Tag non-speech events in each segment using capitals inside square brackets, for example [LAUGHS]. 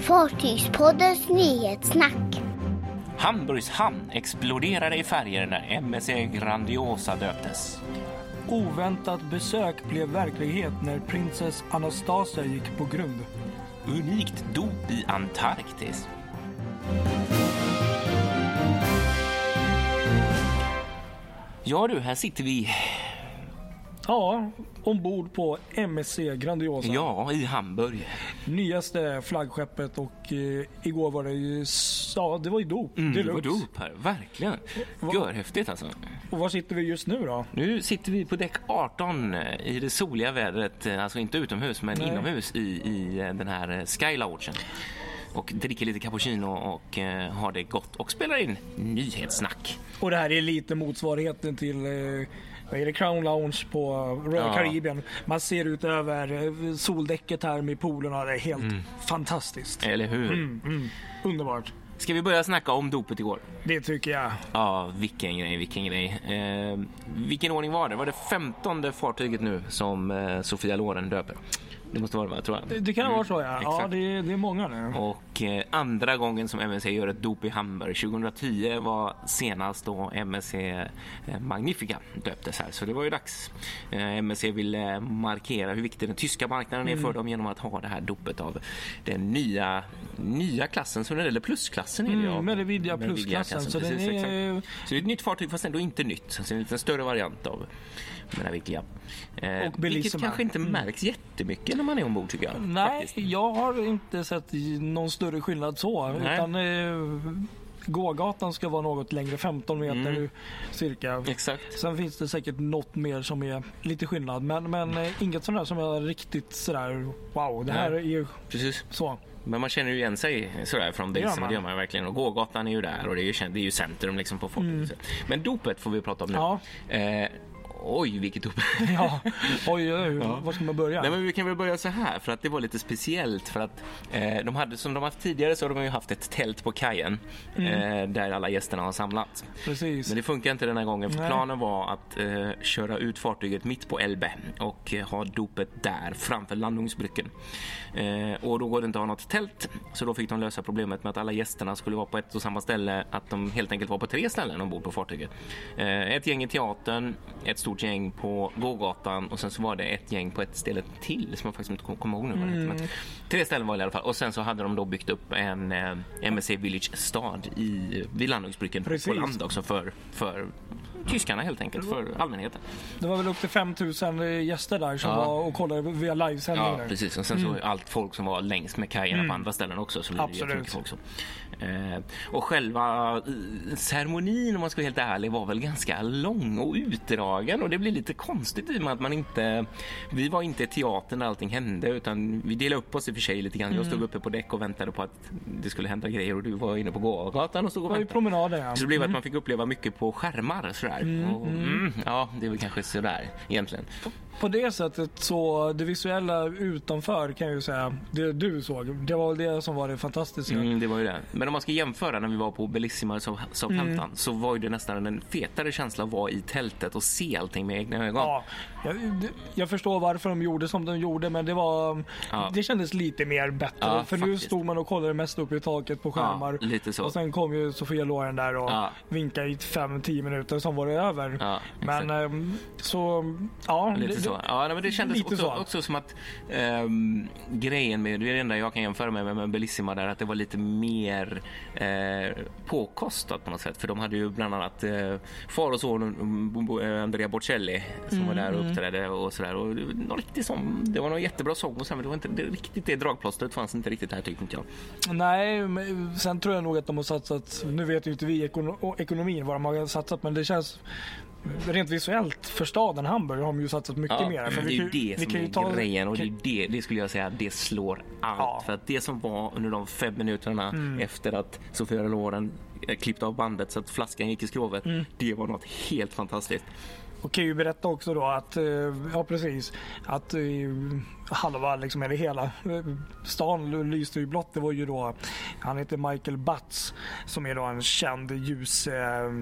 Fartygspoddens nyhetssnack. Hamburgs hamn exploderade i färger när MSC Grandiosa döptes. Oväntat besök blev verklighet när prinsess Anastasia gick på grund. Unikt dop i Antarktis. Ja du, här sitter vi. Ja, ombord på MSC Grandiosa. Ja, i Hamburg. Nyaste flaggskeppet och eh, igår var det ju, ja det var ju dop. Mm, det var dop här, verkligen. Görhäftigt alltså. Och var sitter vi just nu då? Nu sitter vi på däck 18 eh, i det soliga vädret, eh, alltså inte utomhus men Nej. inomhus i, i eh, den här Sky Loungen. Och dricker lite cappuccino och eh, har det gott och spelar in nyhetssnack. Och det här är lite motsvarigheten till eh, vad är det, Crown Lounge på Royal Ja. Caribbean. Man ser ut över eh, soldäcket här med poolerna. Det är helt fantastiskt. Eller hur? Mm, mm, underbart. Ska vi börja snacka om dopet igår? Det tycker jag. Ja, vilken grej, vilken grej. Eh, vilken ordning var det? Var det femtonde fartyget nu som eh, Sofia Loren döper? Det måste vara det, tror jag. Det, det kan vara så ja. Ja, det, är- det är många nu. Och eh, andra gången som MSC gör ett dop i Hamburg. 2010 var senast då MSC eh, Magnifica döptes här. Så det var ju dags. Eh, MSC ville markera hur viktig den tyska marknaden är för dem genom att ha det här dopet av den nya, nya klassen, som eller plusklassen är det Mm, Merividia-klassen, plusklassen, så den precis, är-. Så det är ett nytt fartyg fast ändå inte nytt. Så det är en lite större variant av Meravidia. Eh, Och vilket kanske inte märks jättemycket när man är ombord tycker jag. Nej, faktiskt. jag har inte sett någon större skillnad så. Nej. Utan eh, gågatan ska vara något längre, 15 meter Mm. cirka. Exakt. Sen finns det säkert något mer som är lite skillnad. Men, men eh, inget sånt där som är riktigt sådär wow, det här Nej. är Precis. så. Men man känner ju igen sig sådär från Det det gör man verkligen. Och gågatan är ju där och det är ju, det är ju centrum liksom på fartyget. Men dopet får vi prata om nu. Ja. Eh, oj, vilket dop. [LAUGHS] Ja, oj, oj, var ska man börja? Nej, men vi kan väl börja så här för att det var lite speciellt för att eh, de hade som de haft tidigare så har de ju haft ett tält på kajen eh, där alla gästerna har samlats. Precis. Men det funkar inte den här gången för Nej. planen var att eh, köra ut fartyget mitt på Elbe och eh, ha dopet där framför landningsbryggen. Eh, och då går det inte att ha något tält så då fick de lösa problemet med att alla gästerna skulle vara på ett och samma ställe, att de helt enkelt var på tre ställen ombord på fartyget. Eh, ett gäng i teatern, ett stort gäng på gågatan och sen så var det ett gäng på ett ställe till som jag faktiskt inte kom- kommer ihåg nu vad det hette. Men tre ställen var det i alla fall och sen så hade de då byggt upp en eh, MSC Village stad i, vid landningsbryggen på land också för, för tyskarna helt enkelt, för allmänheten. Det var väl upp till 5000 gäster där som Ja. var och kollade via livesändning. Ja, där. precis. Och sen så allt folk som var längs med kajerna på andra ställen också. Så Absolut. folk så. Eh, och själva eh, ceremonin, om man ska vara helt ärlig, var väl ganska lång och utdragen. Och det blir lite konstigt i och med att man inte... Vi var inte i teatern när allting hände, utan vi delade upp oss i och för sig lite grann. Jag stod uppe på däck och väntade på att det skulle hända grejer och du var inne på gågatan och stod och Det var ju väntade. promenader ja. Så det blev att man fick uppleva mycket på skärmar sådär. Och, mm, ja, det är väl kanske sådär egentligen. På det sättet så det visuella utanför kan jag ju säga, det du såg, det var väl det som var det fantastiska. Mm, det var ju det. Men om man ska jämföra när vi var på Bellissima Sou- Southampton Mm. så var ju det nästan en fetare känsla att vara i tältet och se allting med egna ögon. Ja, jag, jag förstår varför de gjorde som de gjorde men det var Ja. Det kändes lite mer bättre. Ja, för nu faktiskt. stod man och kollade mest upp i taket på skärmar. Ja, lite så. Och sen kom ju Sofia Loren där och Ja. vinkade i 5-10 minuter, som var det över. Men ehm, så, ja. Lite så. Ja, men det kändes också, så. också som att ehm, grejen med, det är det enda jag kan jämföra med, med Bellissima där, att det var lite mer eh, påkostat på något sätt. För de hade ju bland annat eh, far och son um, Bo- eh, Andrea Bocelli som var där och uppträdde och sådär. Och det, var sång, det var någon jättebra sång och sen, men det var inte det, riktigt det dragplåstret fanns inte riktigt här tyckte inte jag. Nej, men sen tror jag nog att de har satsat, nu vet ju inte vi ekono- ekonomin vad de har satsat men det känns rent visuellt för staden Hamburg har de ju satsat mycket Ja, mer. För det är ju det som är ta- grejen och det, det, det skulle jag säga, det slår allt. Ja. För att det som var under de fem minuterna Mm. efter att Sofia Loren eh, klippte av bandet så att flaskan gick i skrovet, Mm. det var något helt fantastiskt. Och kan ju berätta också då att, eh, ja precis, att eh, halva liksom, eller hela eh, stan lyste i blått. Det var ju då, han heter Michael Butts som är då en känd ljus, eh,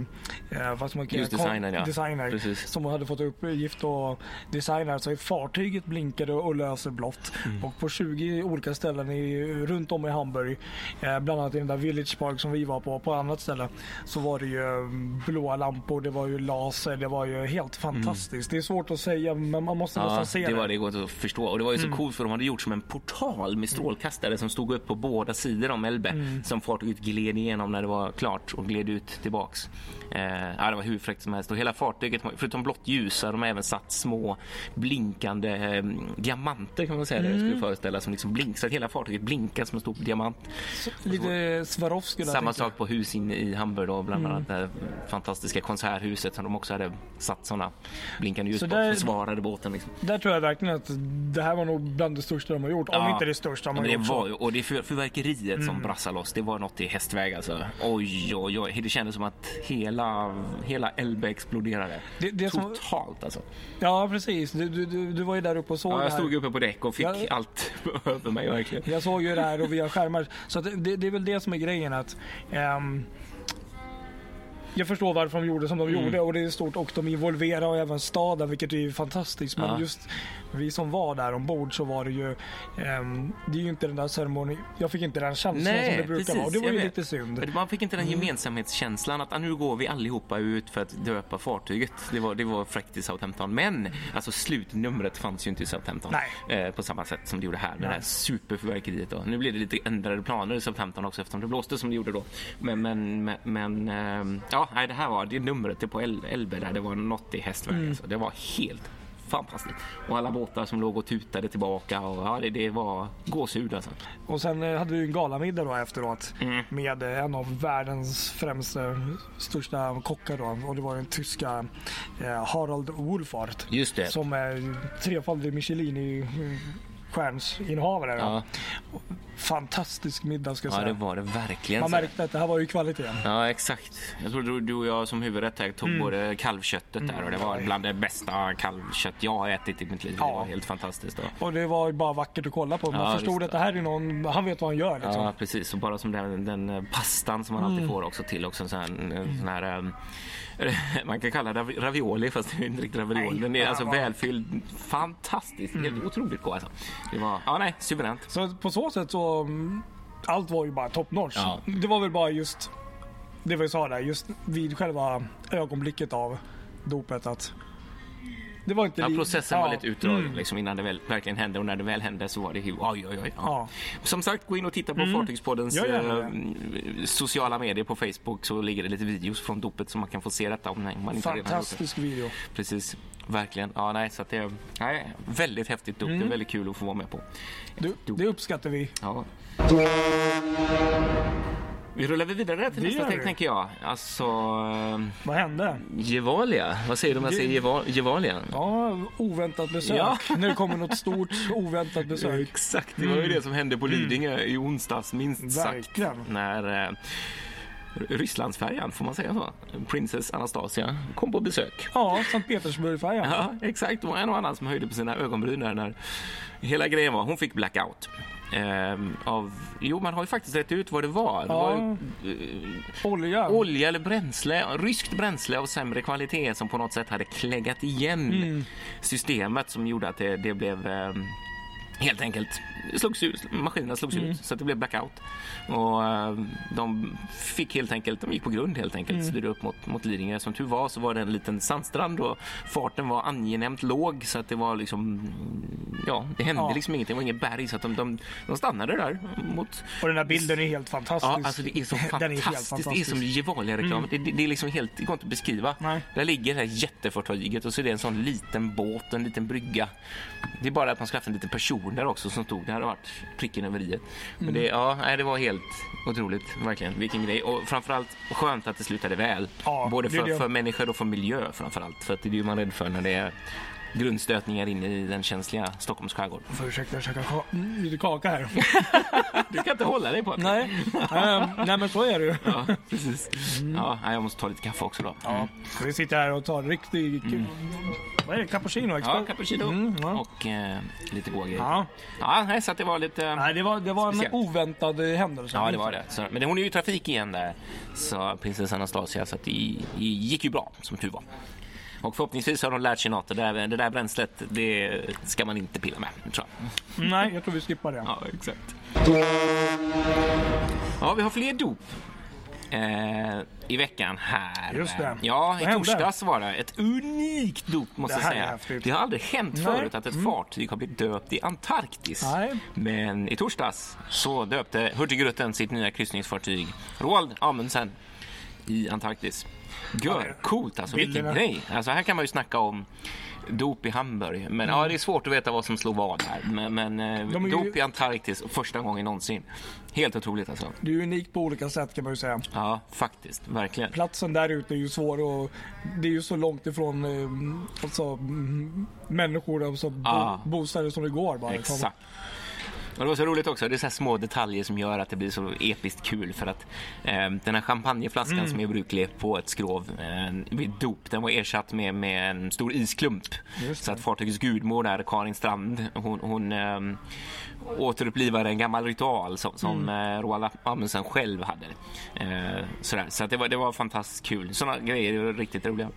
vad man kalla Ljusdesigner, ja. designer Precis. som hade fått uppgift att designa så fartyget blinkade och löser blått. Mm. Och på 20 olika ställen i, runt om i Hamburg, eh, bland annat i den där Village Park som vi var på, på annat ställe, så var det ju blåa lampor, det var ju laser, det var ju helt fantastiskt. Det är svårt att säga men man måste nästan Ja, se det det. Mm. var det går att förstå. Och det var ju så coolt för de hade gjort som en portal med strålkastare som stod upp på båda sidor om Elbe Mm. som fartyget gled igenom när det var klart och gled ut tillbaks. Eh, ja, det var hur fräckt som helst och hela fartyget, förutom blått ljus, har de även satt små blinkande eh, diamanter kan man säga det Mm. skulle föreställa som liksom blink, så att hela fartyget blinkar som en stor diamant. Lite Swarovski Samma sak på hus inne i Hamburg då, bland Mm. annat det fantastiska konserthuset som de också hade satt sådana blinkande ljus Så där- försvarade båten. Liksom. Där tror jag verkligen att det här var nog bland det största de har gjort. Om Ja. inte det största de har det gjort. var, och det för, fyrverkeriet som brassade loss, det var något i hästväg alltså. Oj, oj, oj. Det kändes som att hela, hela Elbe exploderade. Det- det som- Totalt alltså. Ja precis, du, du, du, du var ju där uppe och såg Ja, jag här. stod uppe på däck och fick Ja. allt [LAUGHS] över mig verkligen. Jag såg ju det här och via skärmar. Så det, det är väl det som är grejen att ehm, jag förstår varför de gjorde som de Mm. gjorde och det är stort och de involverar även staden vilket är fantastiskt. Men Ja. just vi som var där ombord så var det ju, ehm, det är ju inte den där ceremonin, jag fick inte den känslan som det brukar vara och det var ju vet. lite synd. Man fick inte den gemensamhetskänslan att ah, nu går vi allihopa ut för att döpa fartyget. Det var, det var fräckt i Southampton. Men alltså slutnumret fanns ju inte i Southampton Nej. eh, på samma sätt som det gjorde här. Det Nej. här superfyrverkeriet. Då. Nu blev det lite ändrade planer i Southampton också eftersom det blåste som det gjorde då. Men, men, men, men eh, ja, nej, det här var det numret det på El- Elbe där det var något i hästväg. Mm. Alltså. Det var helt fantastiskt. Och alla båtar som låg och tutade tillbaka och ja, det, det var gåshud alltså. Och sen eh, hade vi en galamiddag då efteråt Mm. med eh, en av världens främsta, största kockar då och det var den tyska eh, Harald Wolfart. Just det. Som är trefaldig Michelin i stjärnsinnehavare. Ja, Fantastisk middag ska jag ja, säga. det var det verkligen. Man märkte att det här var ju kvalitet. Ja, exakt. Jag tror du, och jag som huvudrätt här tog Mm. både kalvköttet där och det var bland det bästa kalvkött jag har ätit i mitt liv. Det Ja. var helt fantastiskt. Då. Och det var bara vackert att kolla på. Man Ja, förstod visst. att det här är någon, han vet vad han gör liksom. Ja, precis. Och bara som den, den eh, pastan som man Mm. alltid får också till. Också en sån här, en sån här [LAUGHS] man kan kalla det ravi- ravioli fast det är inte riktigt ravioli. Den är alltså välfylld. Fantastiskt. Helt otroligt god alltså. Det var, ja nej, suveränt. Så på så sätt så, mm, allt var ju bara top notch. Ja. Det var väl bara just, det vi sa där, just vid själva ögonblicket av dopet att det var inte Ja, processen ja, var lite utdragen mm, liksom, innan det väl, verkligen hände och när det väl hände så var det ju oj, oj, oj. Ja. Som sagt, gå in och titta på Fartygspoddens Gör gärna eh, sociala medier på Facebook så ligger det lite videos från dopet så man kan få se detta om man inte redan. Fantastisk video. Precis, verkligen. Ja, nej, så det är nej, väldigt häftigt dop. Mm. Det är väldigt kul att få vara med på. Du, det uppskattar vi. Ja. Vi rullar vidare till Det nästa steg vi. tänker jag. Alltså, eh, Vad hände? Gevalia. Vad säger du om jag säger Geva- Gevalia? Ja, oväntat besök. Ja. [LAUGHS] Det kommer något stort oväntat besök. [LAUGHS] Exakt, det var ju det som hände på Lidingö i onsdags minst sagt. Verkligen. När eh, Rysslandsfärjan, får man säga så? Princess Anastasia kom på besök. Ja, Sankt Petersburgfärjan. [LAUGHS] Ja, exakt. Det var en och annan som höjde på sina ögonbryn där när hela grejen var. Hon fick blackout. Ehm, av, jo, man har ju faktiskt rätt ut vad det var. Det Ja. var ju, eh, Olja. olja eller bränsle, ryskt bränsle av sämre kvalitet som på något sätt hade kläggat igen Mm. systemet som gjorde att det, det blev ehm, helt enkelt slogs ut, maskinerna slogs Mm. ut så att det blev blackout. Och eh, de fick helt enkelt, de gick på grund helt enkelt, Mm. styrde upp mot, mot Lidingö. Som tur var så var det en liten sandstrand och farten var angenämt låg så att det var liksom, ja, det hände Ja. liksom ingenting, det var inget berg så att de, de, de stannade där mot Och den här bilden är helt fantastisk. Ja, alltså det är så [LAUGHS] Den fantastiskt. är helt Det är fantastisk. som Gevalia-reklam. Det, det, det är liksom helt, det går inte att beskriva. Nej. Där ligger det här jättefartyget och så är det en sån liten båt, en liten brygga. Det är bara att man ska haft en liten person där också som stod. Det hade varit pricken över i. Men Mm. det, ja, nej, det var helt otroligt, verkligen. Vilken grej. Och framförallt skönt att det slutade väl. Ja, Både det för, det. för människor och för miljö framförallt. För att det är ju man rädd för när det är grundstötningar in i den känsliga Stockholms skärgård. Får ursäkta, jag käkar ka- mm, lite kaka här. [LAUGHS] Du kan inte hålla dig på det. nej, Ehm, nej, men så är det ju. Ja, precis. Ja, nej, jag måste ta lite kaffe också då. Ja, så vi sitter här och tar riktig... Vad är det? Cappuccino? Ja, cappuccino Mm, ja. och eh, lite goda grejer. Ja. Ja, så att det var lite... Nej, det var, det var en oväntad eh, händelse. Ja, det var det. Så, men hon är ju i trafik igen där, sa prinsessan Anastasia, så det gick ju bra, som tur var. Och förhoppningsvis har de lärt sig något. Det där, det där bränslet, det ska man inte pilla med, tror jag. Nej, jag tror vi skippar det. Ja, exakt. Ja, vi har fler dop. Eh, I veckan här. Just det. Ja, i torsdags var det ett unikt dop måste jag säga. Det har aldrig hänt Nej. förut att ett fartyg har blivit döpt i Antarktis. Nej. Men i torsdags så döpte Hurtigruten sitt nya kryssningsfartyg Roald Amundsen i Antarktis. Gör, coolt alltså, vilken Bilderna. grej. Alltså här kan man ju snacka om dop i Hamburg. Men ja, det är svårt att veta vad som slog vad här. Men, men eh. De är ju- dop i Antarktis första gången någonsin. Helt otroligt alltså. Det är unikt på olika sätt kan man ju säga. Ja, faktiskt. Verkligen. Platsen där ute är ju svår och det är ju så långt ifrån eh, alltså, mm, människor, alltså bo, bostäder som det går bara. Exakt. Och det var så roligt också. Det är så små detaljer som gör att det blir så episkt kul. För att eh, den här champagneflaskan Mm. som är bruklig på ett skrov eh, vid dop, den var ersatt med, med en stor isklump. Så att fartygets gudmor där, Karin Strand, hon, hon eh, återupplivade en gammal ritual som, som Mm. eh, Roald Amundsen själv hade. Eh, sådär. Så att det, var, det var fantastiskt kul. Sådana grejer är riktigt roliga.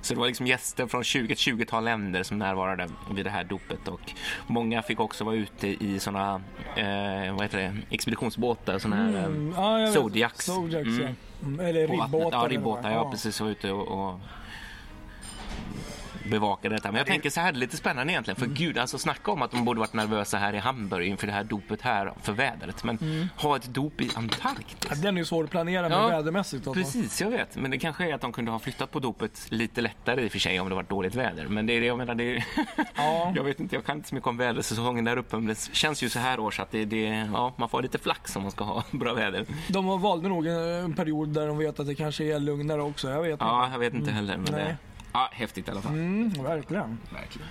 Så det var liksom gäster från 20, ett 20-tal länder som närvarade vid det här dopet och många fick också vara ute i sådana eh, vad heter det, expeditionsbåtar, sådana här Mm, jag vet. Zodiacs. Zodiacs Mm. ja. Eller ribbåtar. Ja, ribbåtar. vad. Ja, precis. Var ute och, och bevakade detta. Men jag tänker så här, det är lite spännande egentligen. För gud, alltså snacka om att de borde varit nervösa här i Hamburg inför det här dopet här för vädret. Men ha ett dop i Antarktis. Ja, Den är ju svår att planera med Ja, vädermässigt. Alltså. Precis, jag vet. Men det kanske är att de kunde ha flyttat på dopet lite lättare i och för sig om det varit dåligt väder. Men det är det jag menar. Det är... [LAUGHS] Ja. jag vet inte, jag kan inte så mycket om vädersäsongen där uppe. Men det känns ju så här års att det, det, ja, man får ha lite flax om man ska ha [LAUGHS] bra väder. De valde nog en, period där de vet att det kanske är lugnare också. Jag vet Ja, jag vet inte heller. Men Nej. det, ja, häftigt i alla fall. Mm, verkligen. Verkligen.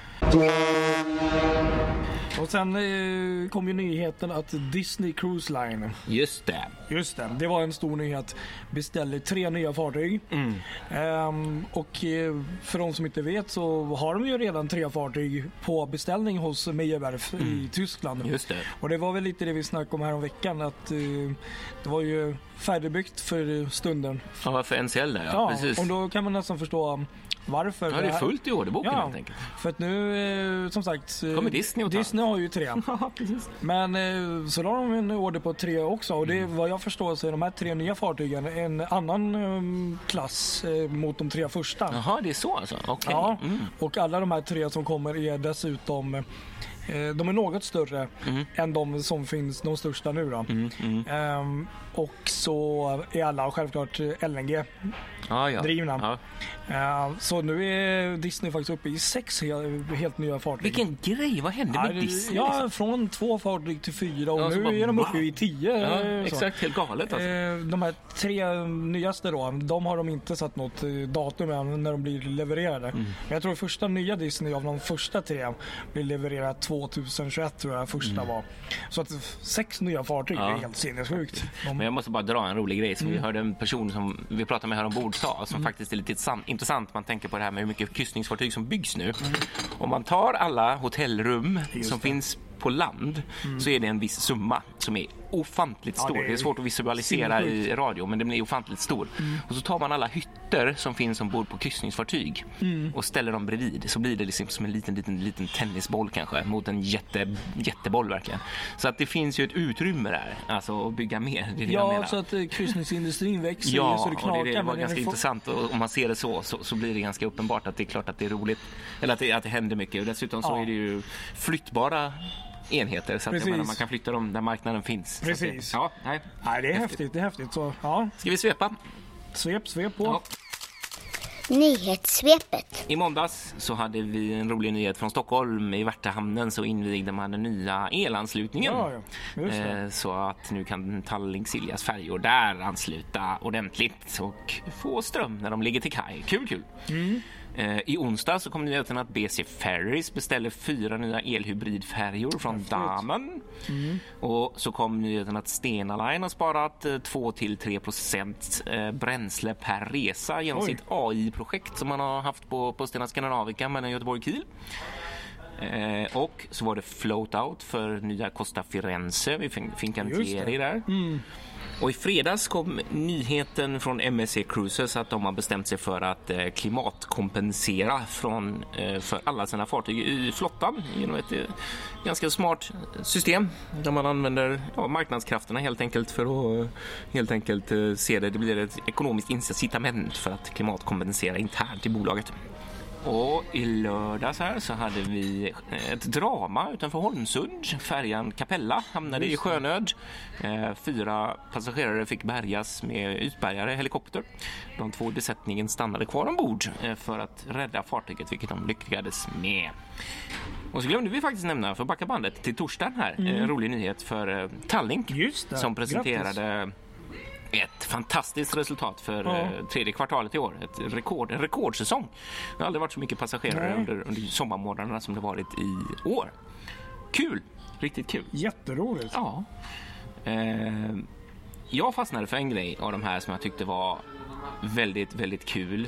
Och sen eh, kom ju nyheten att Disney Cruise Line, Just det. just det, det var en stor nyhet, beställde tre nya fartyg. Mm. Ehm, och eh, för de som inte vet så har de ju redan tre fartyg på beställning hos Meyerwerf i Tyskland. Mm. Just det. Och det var väl lite det vi snackade om här om veckan att eh, det var ju färdigbyggt för stunden. Ja, för NCL där, ja. Ja, precis. och då kan man nästan förstå varför. Ja, det är fullt i orderboken Ja, helt enkelt. för att nu eh, som sagt. eh, Kommer Disney och tar. Disney har ju tre. [LAUGHS] Ja, precis. Men eh, så la de en order på tre också och det Mm. vad jag förstår så är de här tre nya fartygen en annan eh, klass mot de tre första. Jaha, det är så alltså? Okej. Ja, Mm. och alla de här tre som kommer är dessutom de är något större Mm. än de som finns, de största nu då. Mm, mm. Ehm, och så är alla självklart eh, LNG. Ja, ja. Ja. Ehm, så nu är Disney faktiskt uppe i sex he- helt nya fartyg. Vilken grej! Vad hände Ja, med det- Disney? Ja, liksom? från två fartyg till fyra och Ja, nu bara, är de uppe i tio. Ja, eh, exakt. Helt galet alltså. Eh, De här tre nyaste då, de har de inte satt något eh, datum än när de blir levererade. Mm. Men jag tror första nya Disney av de första tre blir levererat 2021 tror jag första var. Så att sex nya fartyg Mm. Ja. är helt sinnessjukt. De, Men jag måste bara dra en rolig grej som vi Mm. hörde en person som vi pratade med här ombord sa som faktiskt är lite intressant-. Man tänker på det här med hur mycket kryssningsfartyg som byggs nu. Om man tar alla hotellrum Mm. Just som det. Mm. finns på land så är det en viss summa som är ofantligt Ja, stor. det det, är är svårt att visualisera sinnessjukt. i radio men den är ofantligt stor. Mm. Och så tar man alla hytter som finns ombord på kryssningsfartyg Mm. och ställer dem bredvid så blir det liksom som en liten, liten, liten tennisboll kanske mot en jätte, jätteboll verkligen. Så att det finns ju ett utrymme där, alltså att bygga mer. Det det ja, så att eh, kryssningsindustrin växer Ja, så det och knakar. det, det var ganska intressant och om man ser det så, så så blir det ganska uppenbart att det är klart att det är roligt eller att det, att det händer mycket och dessutom så Ja. är det ju flyttbara enheter så att menar, man kan flytta dem där marknaden finns. Så att Precis. Det, ja, nej. Nej, det är häftigt. Det är häftigt. Så, ja, Ska vi svepa? svep, svep på. Ja. Nyhetssvepet. I måndags så hade vi en rolig nyhet från Stockholm. I Värtahamnen så invigde man den nya elanslutningen. Ja, ja. Just det. Eh, Så att nu kan Tallink Siljas färjor där ansluta ordentligt och få ström när de ligger till kaj. Kul, kul. Eh, I onsdag så kom nyheten att BC Ferries beställer fyra nya elhybridfärjor från Damen. Mm. Och så kom nyheten att Stena Line har sparat 2-3 procent eh, bränsle per resa genom Oj. sitt AI-projekt som man har haft på, på Stena Scandinavica mellan Göteborg och Kiel. Eh, och så var det float out för nya Costa Firenze vid Fincantieri där. Mm. Och i fredags kom nyheten från MSC Cruises att de har bestämt sig för att eh, klimatkompensera från, eh, för alla sina fartyg i flottan genom ett eh, ganska smart system där man använder ja, marknadskrafterna helt enkelt för att helt enkelt se det. Det blir ett ekonomiskt incitament för att klimatkompensera internt i bolaget. Och i lördags här så hade vi ett drama utanför Holmsund. Färjan Capella hamnade i sjönöd. Eh, fyra passagerare fick bärgas med utbärgare helikopter. De två i besättningen stannade kvar ombord eh, för att rädda fartyget, vilket de lyckades med. Och så glömde vi faktiskt nämna, för att backa bandet till torsdagen här, mm. rolig nyhet för Tallink som presenterade Grattis ett fantastiskt resultat för ja. Eh, tredje kvartalet i år. Ett rekord, en rekordsäsong. Det har aldrig varit så mycket passagerare under, under sommarmånaderna som det varit i år. Kul! Riktigt kul. Jätteroligt. Ja. Eh, jag fastnade för en grej av de här som jag tyckte var väldigt, väldigt kul.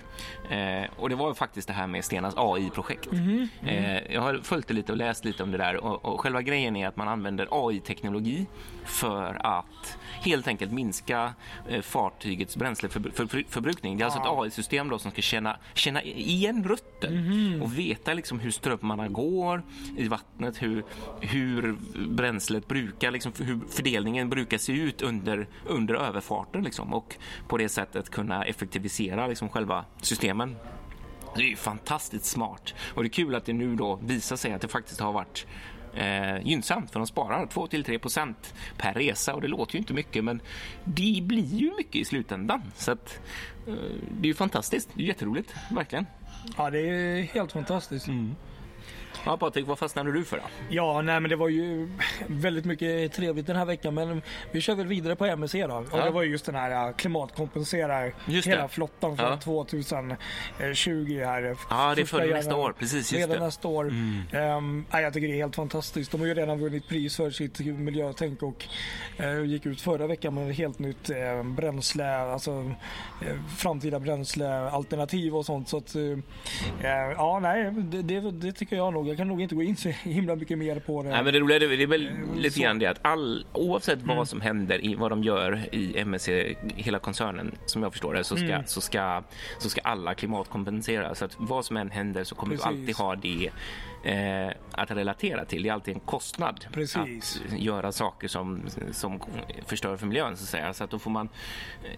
Eh, och det var faktiskt det här med Stenas AI-projekt. Mm. Mm. Eh, jag har följt det lite och läst lite om det där och, och själva grejen är att man använder AI-teknologi för att helt enkelt minska eh, fartygets bränsleförbrukning. Det är alltså ett AI-system då som ska känna, känna igen rutten mm. och veta liksom hur strömmarna går i vattnet, hur, hur bränslet brukar, liksom hur fördelningen brukar se ut under, under överfarten liksom, och på det sättet kunna effektivisera liksom själva systemen. Det är ju fantastiskt smart och det är kul att det nu då visar sig att det faktiskt har varit eh, gynnsamt för de sparar 2-3 procent per resa och det låter ju inte mycket men det blir ju mycket i slutändan så att, eh, det är ju fantastiskt. Det är jätteroligt, verkligen. Ja, det är helt fantastiskt. Mm. Ja, Patrik, vad fastnade du för då? Ja, nej, men det var ju väldigt mycket trevligt den här veckan, men vi kör väl vidare på MSC då. Och det var just den här klimatkompenserar just hela flottan från ja. 2020 här. Ja, det är för nästa år, precis. Just redan nästa år. Mm. Um, jag tycker det är helt fantastiskt. De har ju redan vunnit pris för sitt miljötänk och uh, gick ut förra veckan med ett helt nytt uh, bränsle, alltså uh, framtida bränslealternativ och sånt. Så att, ja, nej, det, det, det tycker jag nog jag kan nog inte gå in så himla mycket mer på det. Nej, men det roliga det är väl eh, lite grann det att all, oavsett mm. vad som händer i vad de gör i MSC, hela koncernen, som jag förstår det, så ska, mm. så ska, så ska alla klimatkompensera. Så att vad som än händer så kommer Precis. du alltid ha det eh, att relatera till. Det är alltid en kostnad Precis. att göra saker som, som förstör för miljön. Så att säga. Så att då får man,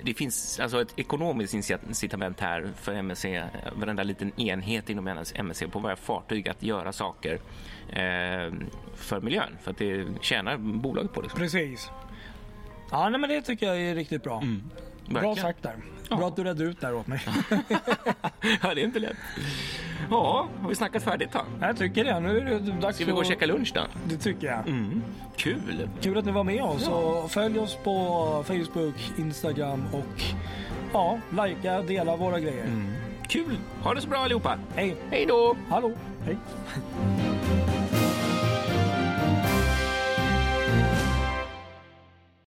det finns alltså ett ekonomiskt incitament här för MSC, varenda liten enhet inom MSC på varje fartyg att göra saker eh, för miljön. För att det tjänar bolaget på. Liksom. Precis. Ja, nej, men det tycker jag är riktigt bra. Mm. Bra sagt där. Ja. Bra att du redde ut där åt mig. [LAUGHS] ja, det är inte lätt. Ja, har vi snackat färdigt då? Jag tycker det. Nu är det dags Ska vi gå och käka lunch då? Det tycker jag. Mm. Kul! Kul att ni var med oss. Ja. Följ oss på Facebook, Instagram och ja, likea, dela våra grejer. Mm. Kul! Ha det så bra allihopa! Hej! Hej då! Hallå! Hej!